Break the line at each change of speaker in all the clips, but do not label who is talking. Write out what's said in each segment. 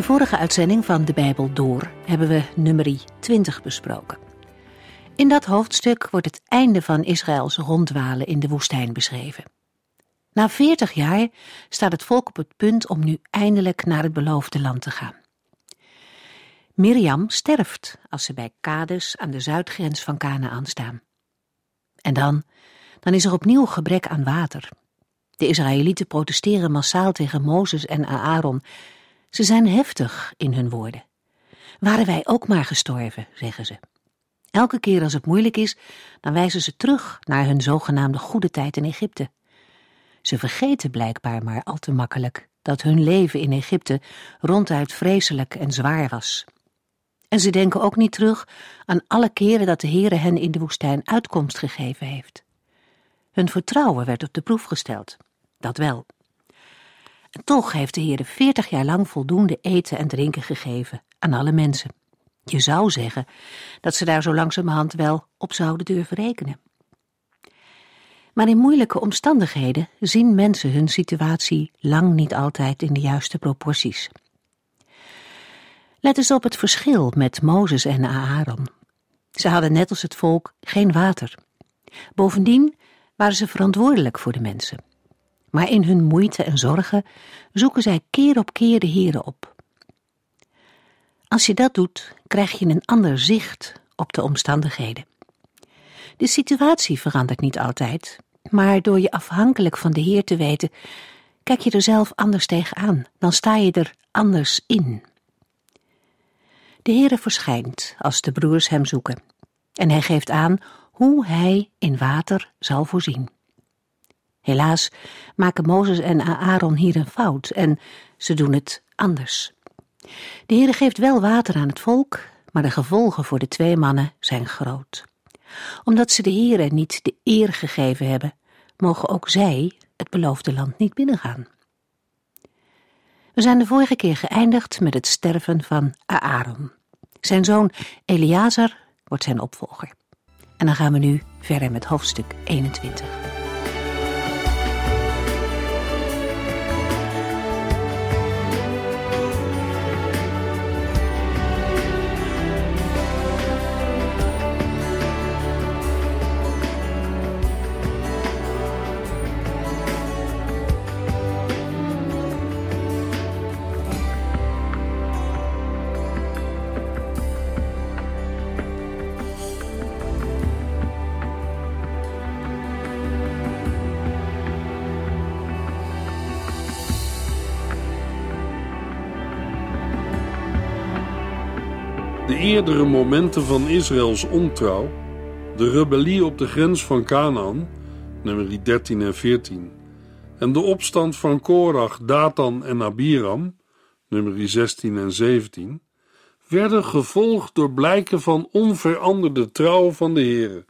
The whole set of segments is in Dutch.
De vorige uitzending van De Bijbel Door hebben we nummerie 20 besproken. In dat hoofdstuk wordt het einde van Israëls rondwalen in de woestijn beschreven. Na 40 jaar staat het volk op het punt om nu eindelijk naar het beloofde land te gaan. Mirjam sterft als ze bij Kades aan de zuidgrens van Canaan staan. En dan, dan is er opnieuw gebrek aan water. De Israëlieten protesteren massaal tegen Mozes en Aaron ze zijn heftig in hun woorden. Waren wij ook maar gestorven, zeggen ze. Elke keer als het moeilijk is, dan wijzen ze terug naar hun zogenaamde goede tijd in Egypte. Ze vergeten blijkbaar maar al te makkelijk dat hun leven in Egypte ronduit vreselijk en zwaar was. En ze denken ook niet terug aan alle keren dat de Heere hen in de woestijn uitkomst gegeven heeft. Hun vertrouwen werd op de proef gesteld, dat wel. Toch heeft de Heer veertig jaar lang voldoende eten en drinken gegeven aan alle mensen. Je zou zeggen dat ze daar zo langzamerhand wel op zouden durven rekenen. Maar in moeilijke omstandigheden zien mensen hun situatie lang niet altijd in de juiste proporties. Let eens op het verschil met Mozes en Aaron. Ze hadden net als het volk geen water. Bovendien waren ze verantwoordelijk voor de mensen maar in hun moeite en zorgen zoeken zij keer op keer de Here op. Als je dat doet, krijg je een ander zicht op de omstandigheden. De situatie verandert niet altijd, maar door je afhankelijk van de Heer te weten, kijk je er zelf anders tegenaan, dan sta je er anders in. De Heere verschijnt als de broers hem zoeken, en hij geeft aan hoe hij in water zal voorzien. Helaas maken Mozes en Aaron hier een fout en ze doen het anders. De Heere geeft wel water aan het volk, maar de gevolgen voor de twee mannen zijn groot. Omdat ze de Heere niet de eer gegeven hebben, mogen ook zij het beloofde land niet binnengaan. We zijn de vorige keer geëindigd met het sterven van Aaron. Zijn zoon Eleazar wordt zijn opvolger. En dan gaan we nu verder met hoofdstuk 21.
De eerdere momenten van Israëls ontrouw, de rebellie op de grens van Canaan, nummer 13 en 14, en de opstand van Korach, Datan en Abiram, nummer 16 en 17, werden gevolgd door blijken van onveranderde trouw van de Heere,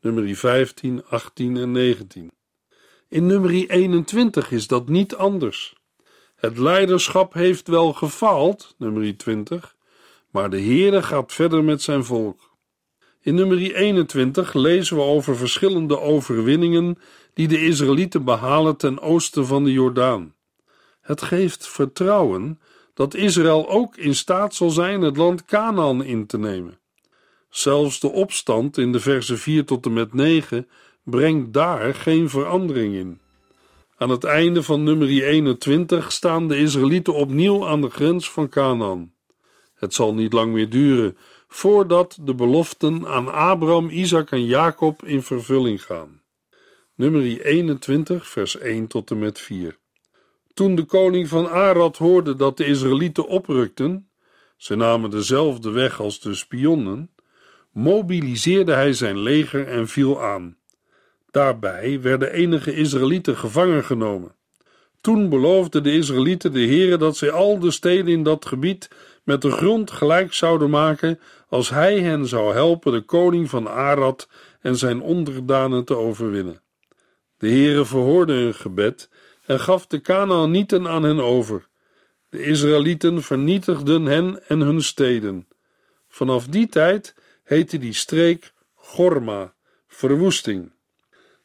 nummer 15, 18 en 19. In nummer 21 is dat niet anders. Het leiderschap heeft wel gefaald, nummer 20, maar de Heere gaat verder met zijn volk. In nummer 21 lezen we over verschillende overwinningen die de Israëlieten behalen ten oosten van de Jordaan. Het geeft vertrouwen dat Israël ook in staat zal zijn het land Canaan in te nemen. Zelfs de opstand in de versen 4 tot en met 9 brengt daar geen verandering in. Aan het einde van nummer 21 staan de Israëlieten opnieuw aan de grens van Canaan. Het zal niet lang meer duren voordat de beloften aan Abraham, Isaac en Jacob in vervulling gaan. Nummer 21, vers 1 tot en met 4. Toen de koning van Arad hoorde dat de Israëlieten oprukten, ze namen dezelfde weg als de spionnen, mobiliseerde hij zijn leger en viel aan. Daarbij werden enige Israëlieten gevangen genomen. Toen beloofden de Israëlieten de Heere dat zij al de steden in dat gebied met de grond gelijk zouden maken als hij hen zou helpen de koning van Arad en zijn onderdanen te overwinnen. De Heere verhoorde hun gebed en gaf de Kanaanieten aan hen over. De Israëlieten vernietigden hen en hun steden. Vanaf die tijd heette die streek Gorma, verwoesting.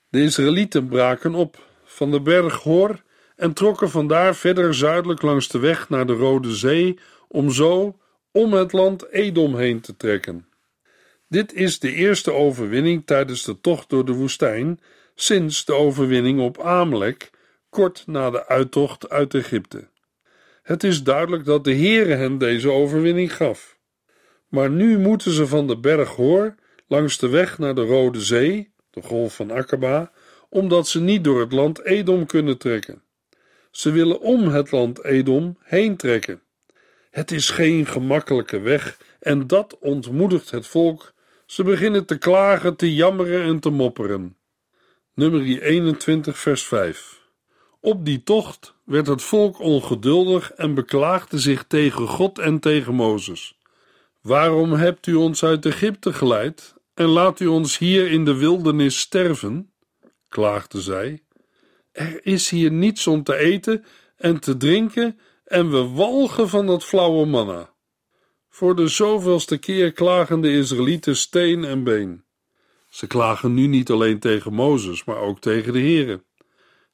De Israëlieten braken op van de berg Hor en trokken vandaar verder zuidelijk langs de weg naar de Rode Zee om zo om het land Edom heen te trekken. Dit is de eerste overwinning tijdens de tocht door de woestijn sinds de overwinning op Amalek, kort na de uittocht uit Egypte. Het is duidelijk dat de Heere hen deze overwinning gaf. Maar nu moeten ze van de berg Hoor langs de weg naar de Rode Zee, de golf van Akaba, omdat ze niet door het land Edom kunnen trekken. Ze willen om het land Edom heen trekken. Het is geen gemakkelijke weg en dat ontmoedigt het volk. Ze beginnen te klagen, te jammeren en te mopperen. Nummer 21, vers 5. Op die tocht werd het volk ongeduldig en beklaagde zich tegen God en tegen Mozes. Waarom hebt u ons uit Egypte geleid en laat u ons hier in de wildernis sterven? klaagden zij. Er is hier niets om te eten en te drinken en we walgen van dat flauwe manna. Voor de zoveelste keer klagen de Israëlieten steen en been. Ze klagen nu niet alleen tegen Mozes, maar ook tegen de Heere.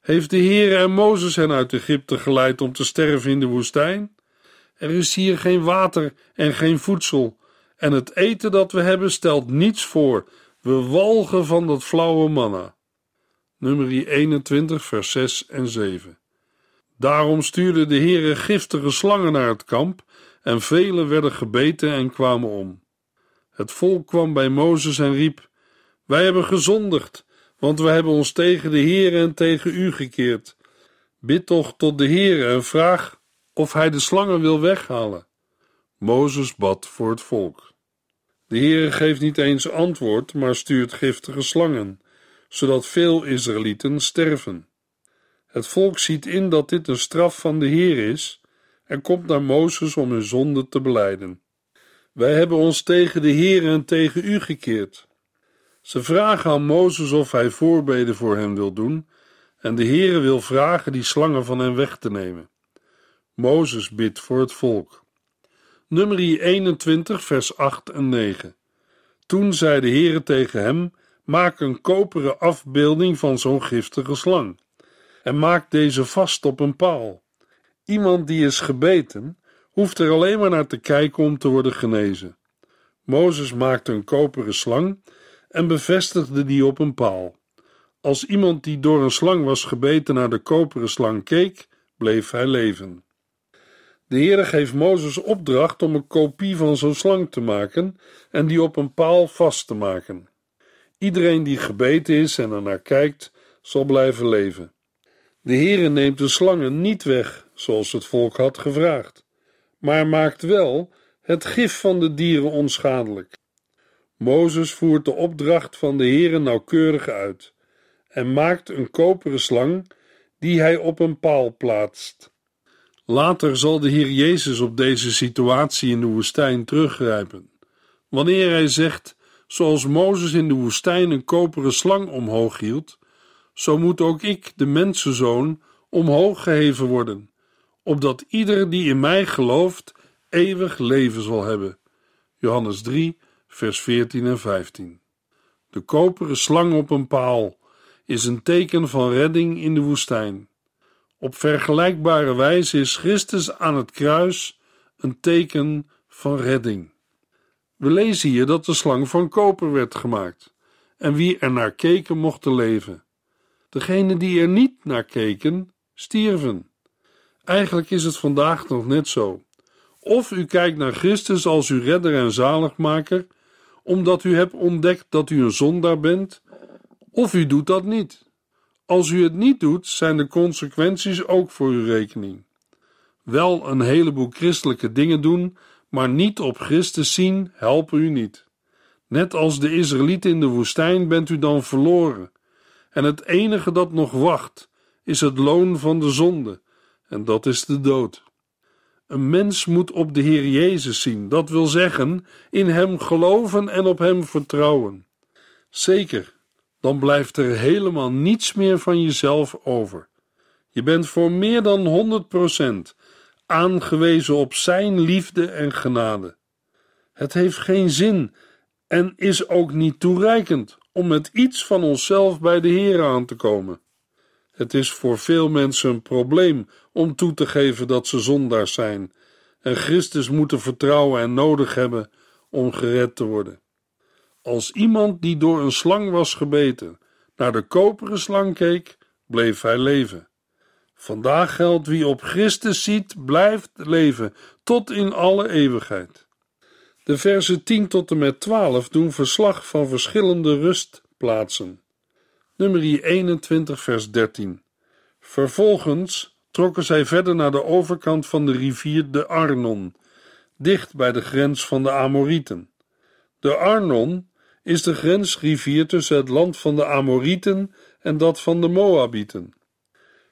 Heeft de Heere en Mozes hen uit Egypte geleid om te sterven in de woestijn? Er is hier geen water en geen voedsel, en het eten dat we hebben stelt niets voor. We walgen van dat flauwe manna. Nummer 21, vers 6 en 7. Daarom stuurde de Heere giftige slangen naar het kamp, en velen werden gebeten en kwamen om. Het volk kwam bij Mozes en riep: Wij hebben gezondigd, want wij hebben ons tegen de Heere en tegen u gekeerd. Bid toch tot de Heere en vraag of hij de slangen wil weghalen. Mozes bad voor het volk. De Heere geeft niet eens antwoord, maar stuurt giftige slangen, zodat veel Israëlieten sterven. Het volk ziet in dat dit een straf van de Heer is en komt naar Mozes om hun zonde te beleiden. Wij hebben ons tegen de Heer en tegen u gekeerd. Ze vragen aan Mozes of hij voorbeden voor hen wil doen, en de Heere wil vragen die slangen van hen weg te nemen. Mozes bidt voor het volk. Nummer 21, vers 8 en 9. Toen zei de Heere tegen hem: Maak een koperen afbeelding van zo'n giftige slang en maak deze vast op een paal. Iemand die is gebeten, hoeft er alleen maar naar te kijken om te worden genezen. Mozes maakte een koperen slang en bevestigde die op een paal. Als iemand die door een slang was gebeten naar de koperen slang keek, bleef hij leven. De Heere geeft Mozes opdracht om een kopie van zo'n slang te maken en die op een paal vast te maken. Iedereen die gebeten is en er naar kijkt, zal blijven leven. De Heere neemt de slangen niet weg, zoals het volk had gevraagd, maar maakt wel het gif van de dieren onschadelijk. Mozes voert de opdracht van de Heere nauwkeurig uit en maakt een koperen slang die hij op een paal plaatst. Later zal de Heer Jezus op deze situatie in de woestijn teruggrijpen. Wanneer hij zegt, zoals Mozes in de woestijn een koperen slang omhoog hield, zo moet ook ik, de mensenzoon, omhoog geheven worden, opdat ieder die in mij gelooft eeuwig leven zal hebben. Johannes 3, vers 14 en 15. De koperen slang op een paal is een teken van redding in de woestijn. Op vergelijkbare wijze is Christus aan het kruis een teken van redding. We lezen hier dat de slang van koper werd gemaakt en wie er naar keken mocht leven. Degenen die er niet naar keken, stierven. Eigenlijk is het vandaag nog net zo. Of u kijkt naar Christus als uw redder en zaligmaker, omdat u hebt ontdekt dat u een zondaar bent, of u doet dat niet. Als u het niet doet, zijn de consequenties ook voor uw rekening. Wel een heleboel christelijke dingen doen, maar niet op Christus zien, helpen u niet. Net als de Israëlieten in de woestijn bent u dan verloren en het enige dat nog wacht is het loon van de zonde, en dat is de dood. Een mens moet op de Heer Jezus zien, dat wil zeggen, in Hem geloven en op Hem vertrouwen. Zeker, dan blijft er helemaal niets meer van jezelf over. Je bent voor meer dan 100% aangewezen op Zijn liefde en genade. Het heeft geen zin en is ook niet toereikend om met iets van onszelf bij de Heer aan te komen. Het is voor veel mensen een probleem om toe te geven dat ze zondaars zijn en Christus moeten vertrouwen en nodig hebben om gered te worden. Als iemand die door een slang was gebeten naar de koperen slang keek, bleef hij leven. Vandaag geldt wie op Christus ziet, blijft leven tot in alle eeuwigheid. De versen 10 tot en met 12 doen verslag van verschillende rustplaatsen. Nummer 21, vers 13. Vervolgens trokken zij verder naar de overkant van de rivier de Arnon, dicht bij de grens van de Amorieten. De Arnon is de grensrivier tussen het land van de Amorieten en dat van de Moabieten.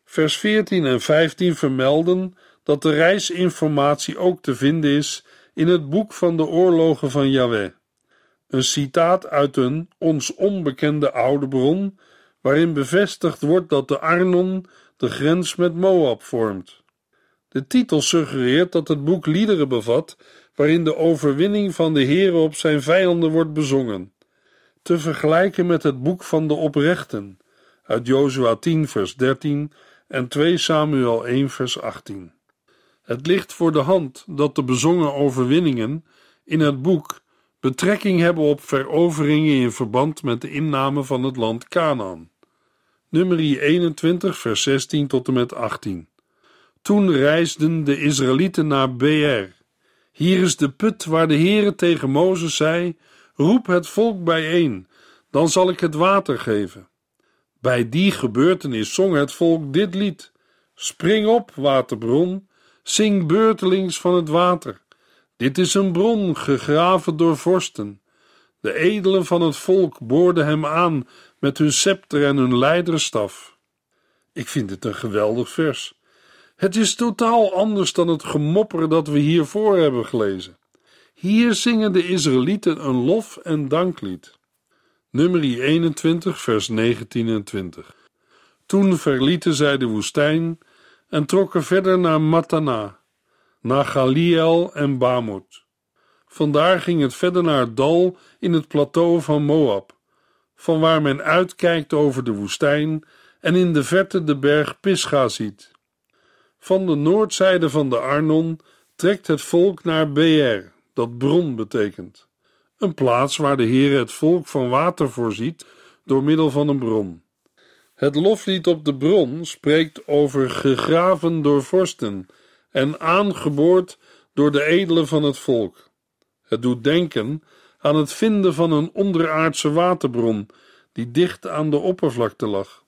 Vers 14 en 15 vermelden dat de reisinformatie ook te vinden is in het boek van de oorlogen van Yahweh. Een citaat uit een ons onbekende oude bron, waarin bevestigd wordt dat de Arnon de grens met Moab vormt. De titel suggereert dat het boek liederen bevat waarin de overwinning van de Heere op zijn vijanden wordt bezongen. Te vergelijken met het boek van de oprechten uit Jozua 10 vers 13 en 2 Samuel 1 vers 18. Het ligt voor de hand dat de bezongen overwinningen in het boek betrekking hebben op veroveringen in verband met de inname van het land Canaan. Nummer 21, vers 16 tot en met 18. Toen reisden de Israëlieten naar Beer. Hier is de put waar de Heere tegen Mozes zei: Roep het volk bijeen, dan zal ik het water geven. Bij die gebeurtenis zong het volk dit lied: Spring op, waterbron, zing beurtelings van het water. Dit is een bron gegraven door vorsten. De edelen van het volk boorden hem aan met hun scepter en hun leiderstaf. Ik vind het een geweldig vers. Het is totaal anders dan het gemopper dat we hiervoor hebben gelezen. Hier zingen de Israëlieten een lof- en danklied. Nummer 21, vers 19 en 20. Toen verlieten zij de woestijn en trokken verder naar Matana, naar Galiel en Bamot. Vandaar ging het verder naar het dal in het plateau van Moab, van waar men uitkijkt over de woestijn en in de verte de berg Pisga ziet. Van de noordzijde van de Arnon trekt het volk naar Beer, dat bron betekent. Een plaats waar de Heer het volk van water voorziet door middel van een bron. Het loflied op de bron spreekt over gegraven door vorsten en aangeboord door de edelen van het volk. Het doet denken aan het vinden van een onderaardse waterbron die dicht aan de oppervlakte lag.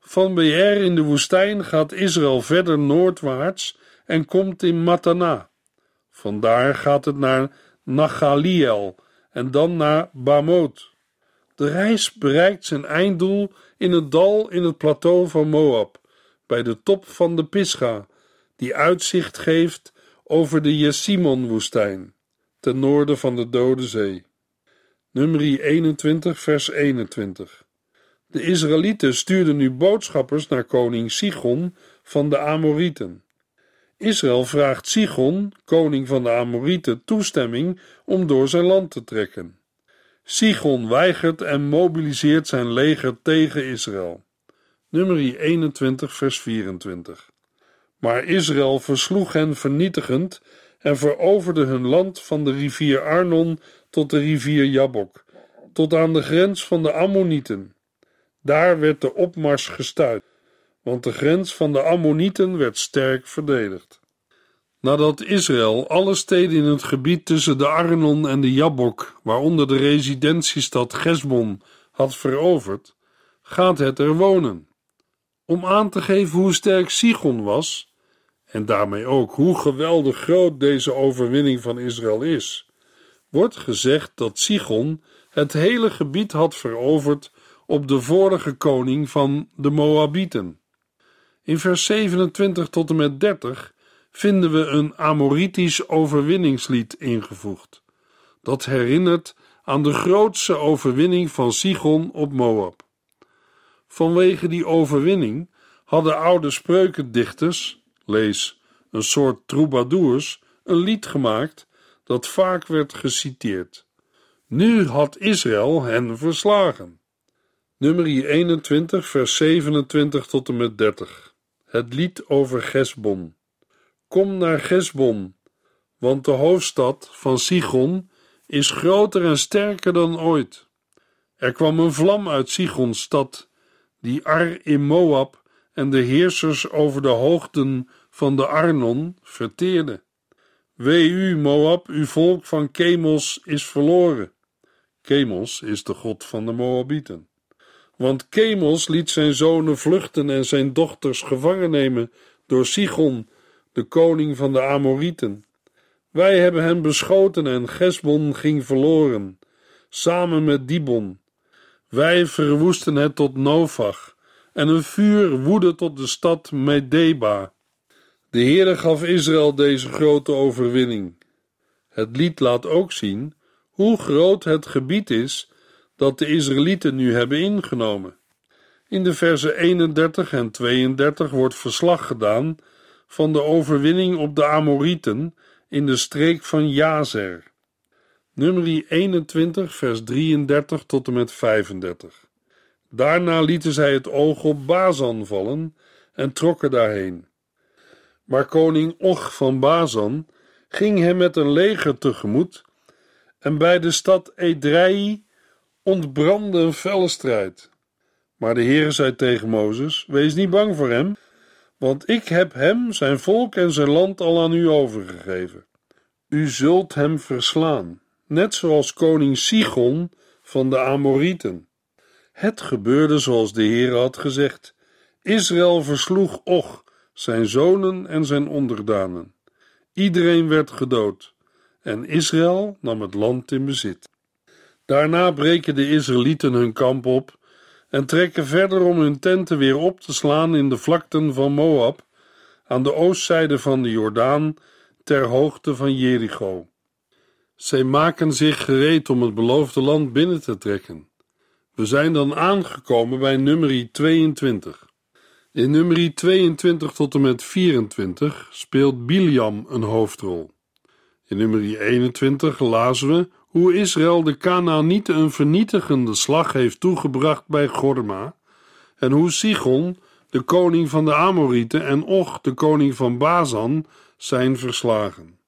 Van Beer in de woestijn gaat Israël verder noordwaarts en komt in Matana. Vandaar gaat het naar Nachaliel en dan naar Bamoot. De reis bereikt zijn einddoel in het dal in het plateau van Moab, bij de top van de Pisga, die uitzicht geeft over de Jesimon-woestijn, ten noorden van de Dode Zee. Nummer 21, vers 21. De Israëlieten stuurden nu boodschappers naar koning Sigon van de Amorieten. Israël vraagt Sigon, koning van de Amorieten, toestemming om door zijn land te trekken. Sigon weigert en mobiliseert zijn leger tegen Israël. Nummer 21, vers 24. Maar Israël versloeg hen vernietigend en veroverde hun land van de rivier Arnon tot de rivier Jabok, tot aan de grens van de Ammonieten. Daar werd de opmars gestuit, want de grens van de Ammonieten werd sterk verdedigd. Nadat Israël alle steden in het gebied tussen de Arnon en de Jabok, waaronder de residentiestad Gesbon, had veroverd, gaat het er wonen. Om aan te geven hoe sterk Sigon was, en daarmee ook hoe geweldig groot deze overwinning van Israël is, wordt gezegd dat Sigon het hele gebied had veroverd op de vorige koning van de Moabieten. In vers 27 tot en met 30 vinden we een Amoritisch overwinningslied ingevoegd. Dat herinnert aan de grootste overwinning van Sigon op Moab. Vanwege die overwinning hadden oude spreukendichters, lees een soort troubadours, een lied gemaakt dat vaak werd geciteerd. Nu had Israël hen verslagen. Nummer 21, vers 27 tot en met 30. Het lied over Gesbon. Kom naar Gesbon, want de hoofdstad van Sigon is groter en sterker dan ooit. Er kwam een vlam uit Sigons stad, die Ar in Moab en de heersers over de hoogten van de Arnon verteerde. Wee u, Moab, uw volk van Kemos is verloren. Kemos is de god van de Moabieten. Want Kemos liet zijn zonen vluchten en zijn dochters gevangen nemen door Sigon, de koning van de Amorieten. Wij hebben hem beschoten en Gesbon ging verloren, samen met Dibon. Wij verwoesten het tot Novach, en een vuur woedde tot de stad Medeba. De Heere gaf Israël deze grote overwinning. Het lied laat ook zien hoe groot het gebied is dat de Israëlieten nu hebben ingenomen. In de versen 31 en 32 wordt verslag gedaan van de overwinning op de Amorieten in de streek van Jazer. Nummer 21, vers 33 tot en met 35. Daarna lieten zij het oog op Bazan vallen en trokken daarheen. Maar koning Och van Bazan ging hem met een leger tegemoet en bij de stad Edrei ontbrandde een felle strijd. Maar de Heer zei tegen Mozes: Wees niet bang voor hem, want ik heb hem, zijn volk en zijn land al aan u overgegeven. U zult hem verslaan, net zoals koning Sigon van de Amorieten. Het gebeurde zoals de Heer had gezegd. Israël versloeg Och, zijn zonen en zijn onderdanen. Iedereen werd gedood en Israël nam het land in bezit. Daarna breken de Israëlieten hun kamp op en trekken verder om hun tenten weer op te slaan in de vlakten van Moab, aan de oostzijde van de Jordaan, ter hoogte van Jericho. Zij maken zich gereed om het beloofde land binnen te trekken. We zijn dan aangekomen bij nummer 22. In nummer 22 tot en met 24 speelt Biliam een hoofdrol. In nummer 21 lazen we hoe Israël de Canaanieten een vernietigende slag heeft toegebracht bij Gorma en hoe Sigon, de koning van de Amorieten, en Och, de koning van Bazan, zijn verslagen.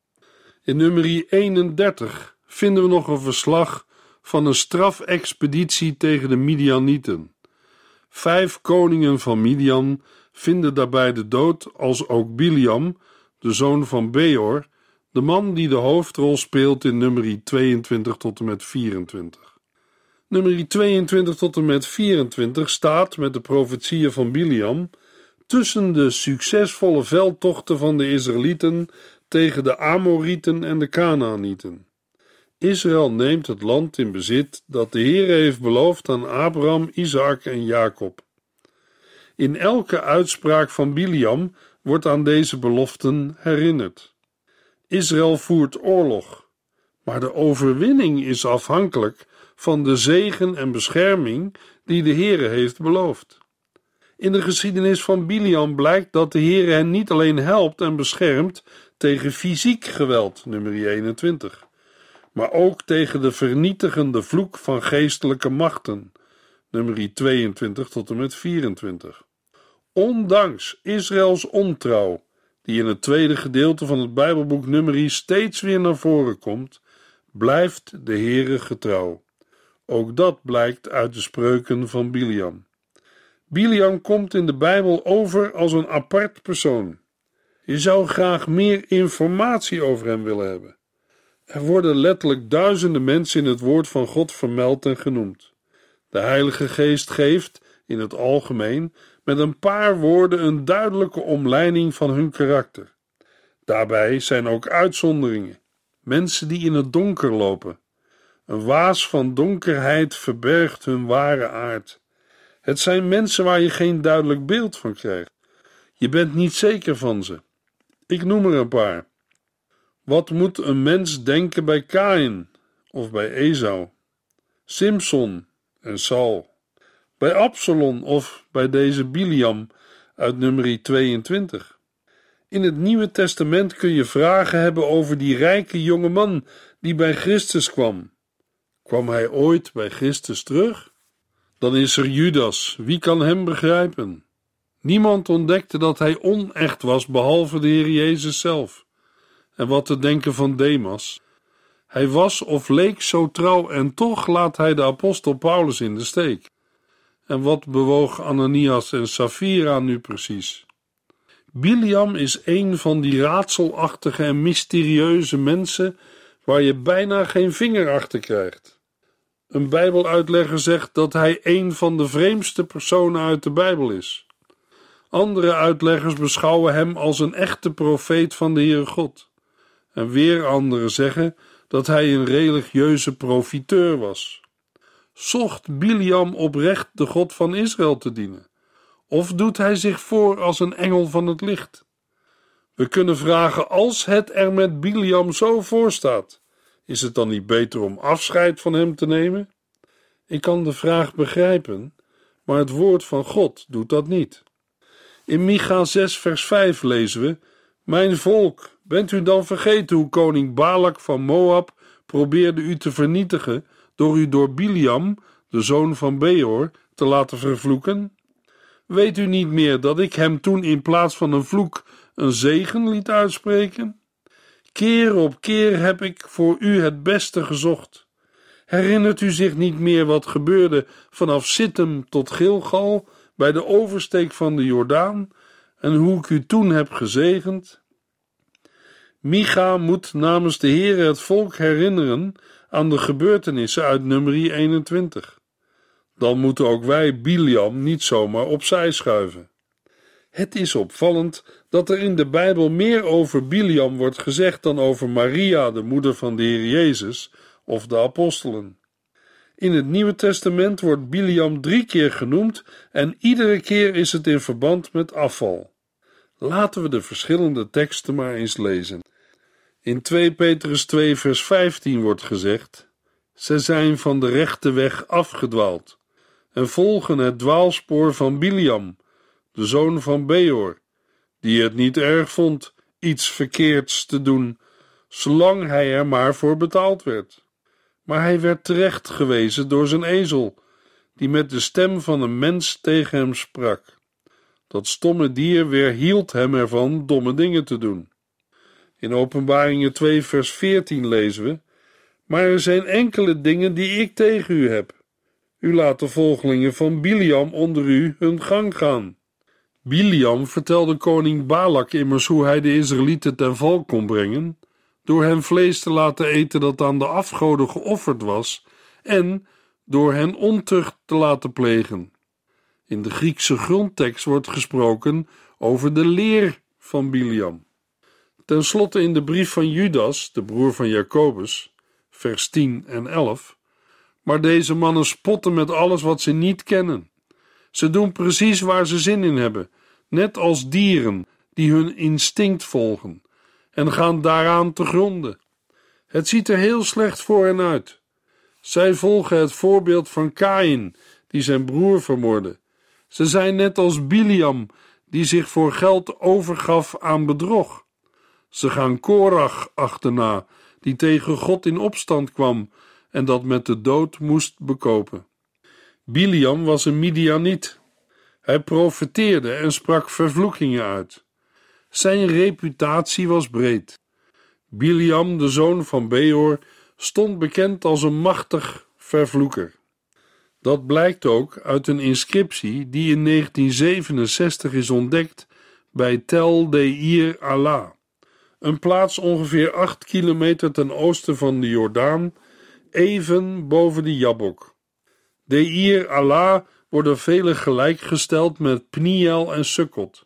In nummer 31 vinden we nog een verslag van een strafexpeditie tegen de Midianieten. Vijf koningen van Midian vinden daarbij de dood, als ook Biliam, de zoon van Beor, de man die de hoofdrol speelt in nummer 22 tot en met 24. Nummer 22 tot en met 24 staat met de profetieën van Biliam tussen de succesvolle veldtochten van de Israëlieten tegen de Amorieten en de Canaanieten. Israël neemt het land in bezit dat de Heer heeft beloofd aan Abraham, Isaac en Jacob. In elke uitspraak van Biliam wordt aan deze beloften herinnerd. Israël voert oorlog, maar de overwinning is afhankelijk van de zegen en bescherming die de Heere heeft beloofd. In de geschiedenis van Biliam blijkt dat de Heere hen niet alleen helpt en beschermt tegen fysiek geweld, nummer 21, maar ook tegen de vernietigende vloek van geestelijke machten, nummer 22 tot en met 24. Ondanks Israëls ontrouw die in het tweede gedeelte van het Bijbelboek Numeri steeds weer naar voren komt, blijft de Heere getrouw. Ook dat blijkt uit de spreuken van Biliam. Biliam komt in de Bijbel over als een apart persoon. Je zou graag meer informatie over hem willen hebben. Er worden letterlijk duizenden mensen in het woord van God vermeld en genoemd. De Heilige Geest geeft, in het algemeen, met een paar woorden een duidelijke omleiding van hun karakter. Daarbij zijn ook uitzonderingen, mensen die in het donker lopen. Een waas van donkerheid verbergt hun ware aard. Het zijn mensen waar je geen duidelijk beeld van krijgt. Je bent niet zeker van ze. Ik noem er een paar. Wat moet een mens denken bij Kain of bij Esau, Simson en Saul, bij Absalom of bij deze Biliam uit nummer 22? In het Nieuwe Testament kun je vragen hebben over die rijke jonge man die bij Christus kwam. Kwam hij ooit bij Christus terug? Dan is er Judas, wie kan hem begrijpen? Niemand ontdekte dat hij onecht was behalve de Heer Jezus zelf. En wat te denken van Demas? Hij was of leek zo trouw en toch laat hij de apostel Paulus in de steek. En wat bewoog Ananias en Safira nu precies? Biliam is een van die raadselachtige en mysterieuze mensen waar je bijna geen vinger achter krijgt. Een Bijbeluitlegger zegt dat hij een van de vreemdste personen uit de Bijbel is. Andere uitleggers beschouwen hem als een echte profeet van de Heere God. En weer anderen zeggen dat hij een religieuze profiteur was. Zocht Biliam oprecht de God van Israël te dienen? Of doet hij zich voor als een engel van het licht? We kunnen vragen: als het er met Biliam zo voor staat, is het dan niet beter om afscheid van hem te nemen? Ik kan de vraag begrijpen, maar het woord van God doet dat niet. In Micha 6, vers 5 lezen we: Mijn volk, bent u dan vergeten hoe koning Balak van Moab probeerde u te vernietigen door u door Biliam, de zoon van Beor, te laten vervloeken? Weet u niet meer dat ik hem toen in plaats van een vloek een zegen liet uitspreken? Keer op keer heb ik voor u het beste gezocht. Herinnert u zich niet meer wat gebeurde vanaf Sittem tot Gilgal bij de oversteek van de Jordaan en hoe ik u toen heb gezegend? Micha moet namens de Heere het volk herinneren aan de gebeurtenissen uit nummer 21 dan moeten ook wij Biliam niet zomaar opzij schuiven. Het is opvallend dat er in de Bijbel meer over Biliam wordt gezegd dan over Maria, de moeder van de Heer Jezus, of de apostelen. In het Nieuwe Testament wordt Biliam drie keer genoemd en iedere keer is het in verband met afval. Laten we de verschillende teksten maar eens lezen. In 2 Petrus 2 vers 15 wordt gezegd: Ze zijn van de rechte weg afgedwaald en volgen het dwaalspoor van Biliam, de zoon van Beor, die het niet erg vond iets verkeerds te doen, zolang hij er maar voor betaald werd. Maar hij werd terecht gewezen door zijn ezel, die met de stem van een mens tegen hem sprak. Dat stomme dier weerhield hem ervan domme dingen te doen. In Openbaringen 2, vers 14 lezen we: Maar er zijn enkele dingen die ik tegen u heb u laat de volgelingen van Biliam onder u hun gang gaan. Biliam vertelde koning Balak immers hoe hij de Israëlieten ten val kon brengen, door hen vlees te laten eten dat aan de afgoden geofferd was, en door hen ontucht te laten plegen. In de Griekse grondtekst wordt gesproken over de leer van Biliam. Ten slotte in de brief van Judas, de broer van Jacobus, vers 10 en 11, maar deze mannen spotten met alles wat ze niet kennen. Ze doen precies waar ze zin in hebben, net als dieren die hun instinct volgen, en gaan daaraan te gronden. Het ziet er heel slecht voor hen uit. Zij volgen het voorbeeld van Kain, die zijn broer vermoordde. Ze zijn net als Biliam, die zich voor geld overgaf aan bedrog. Ze gaan Korach achterna, die tegen God in opstand kwam en dat met de dood moest bekopen. Biliam was een Midianiet. Hij profeteerde en sprak vervloekingen uit. Zijn reputatie was breed. Biliam, de zoon van Beor, stond bekend als een machtig vervloeker. Dat blijkt ook uit een inscriptie die in 1967 is ontdekt bij Tel Deir Allah, een plaats ongeveer 8 kilometer ten oosten van de Jordaan even boven de Jabok. Deir Allah worden velen gelijkgesteld met Pniel en Sukkot.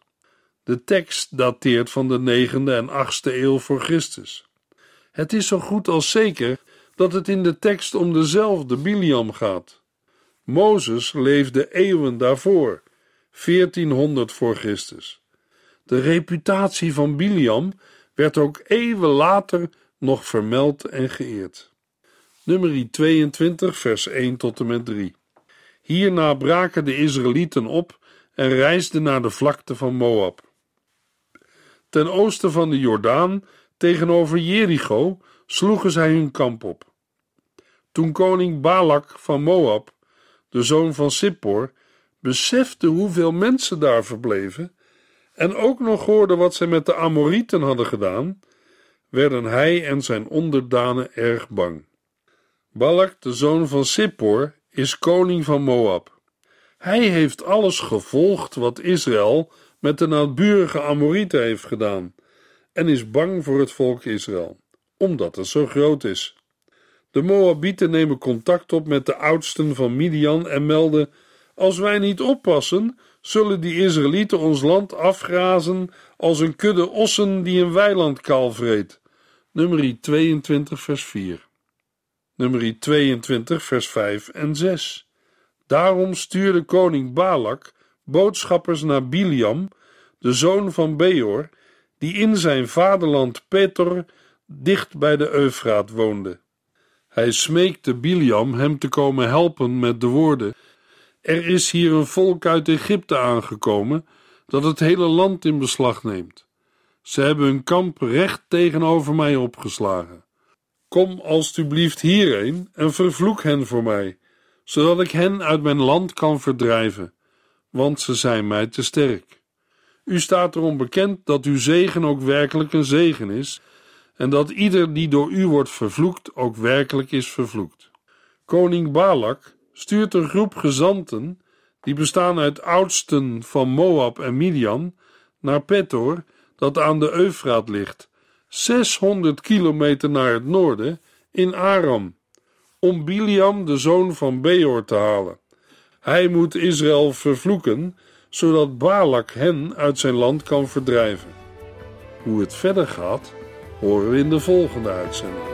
De tekst dateert van de 9e en 8e eeuw voor Christus. Het is zo goed als zeker dat het in de tekst om dezelfde Biliam gaat. Mozes leefde eeuwen daarvoor, 1400 voor Christus. De reputatie van Biliam werd ook eeuwen later nog vermeld en geëerd. Nummer 22, vers 1 tot en met 3. Hierna braken de Israëlieten op en reisden naar de vlakte van Moab. Ten oosten van de Jordaan, tegenover Jericho, sloegen zij hun kamp op. Toen koning Balak van Moab, de zoon van Sippor, besefte hoeveel mensen daar verbleven en ook nog hoorde wat zij met de Amorieten hadden gedaan, werden hij en zijn onderdanen erg bang. Balak, de zoon van Sippor, is koning van Moab. Hij heeft alles gevolgd wat Israël met de naburige Amorieten heeft gedaan en is bang voor het volk Israël, omdat het zo groot is. De Moabieten nemen contact op met de oudsten van Midian en melden: Als wij niet oppassen, zullen die Israëlieten ons land afgrazen als een kudde ossen die een weiland kaal vreet. Nummer 22, vers 4. Nummer 22, vers 5 en 6. Daarom stuurde koning Balak boodschappers naar Biliam, de zoon van Beor, die in zijn vaderland Petor, dicht bij de Eufraat woonde. Hij smeekte Biliam hem te komen helpen met de woorden: Er is hier een volk uit Egypte aangekomen dat het hele land in beslag neemt. Ze hebben hun kamp recht tegenover mij opgeslagen. Kom alstublieft hierheen en vervloek hen voor mij, zodat ik hen uit mijn land kan verdrijven, want ze zijn mij te sterk. U staat erom bekend dat uw zegen ook werkelijk een zegen is, en dat ieder die door u wordt vervloekt ook werkelijk is vervloekt. Koning Balak stuurt een groep gezanten, die bestaan uit oudsten van Moab en Midian, naar Petor, dat aan de Eufraat ligt, 600 kilometer naar het noorden, in Aram, om Biliam, de zoon van Beor, te halen. Hij moet Israël vervloeken, zodat Balak hen uit zijn land kan verdrijven. Hoe het verder gaat, horen we in de volgende uitzending.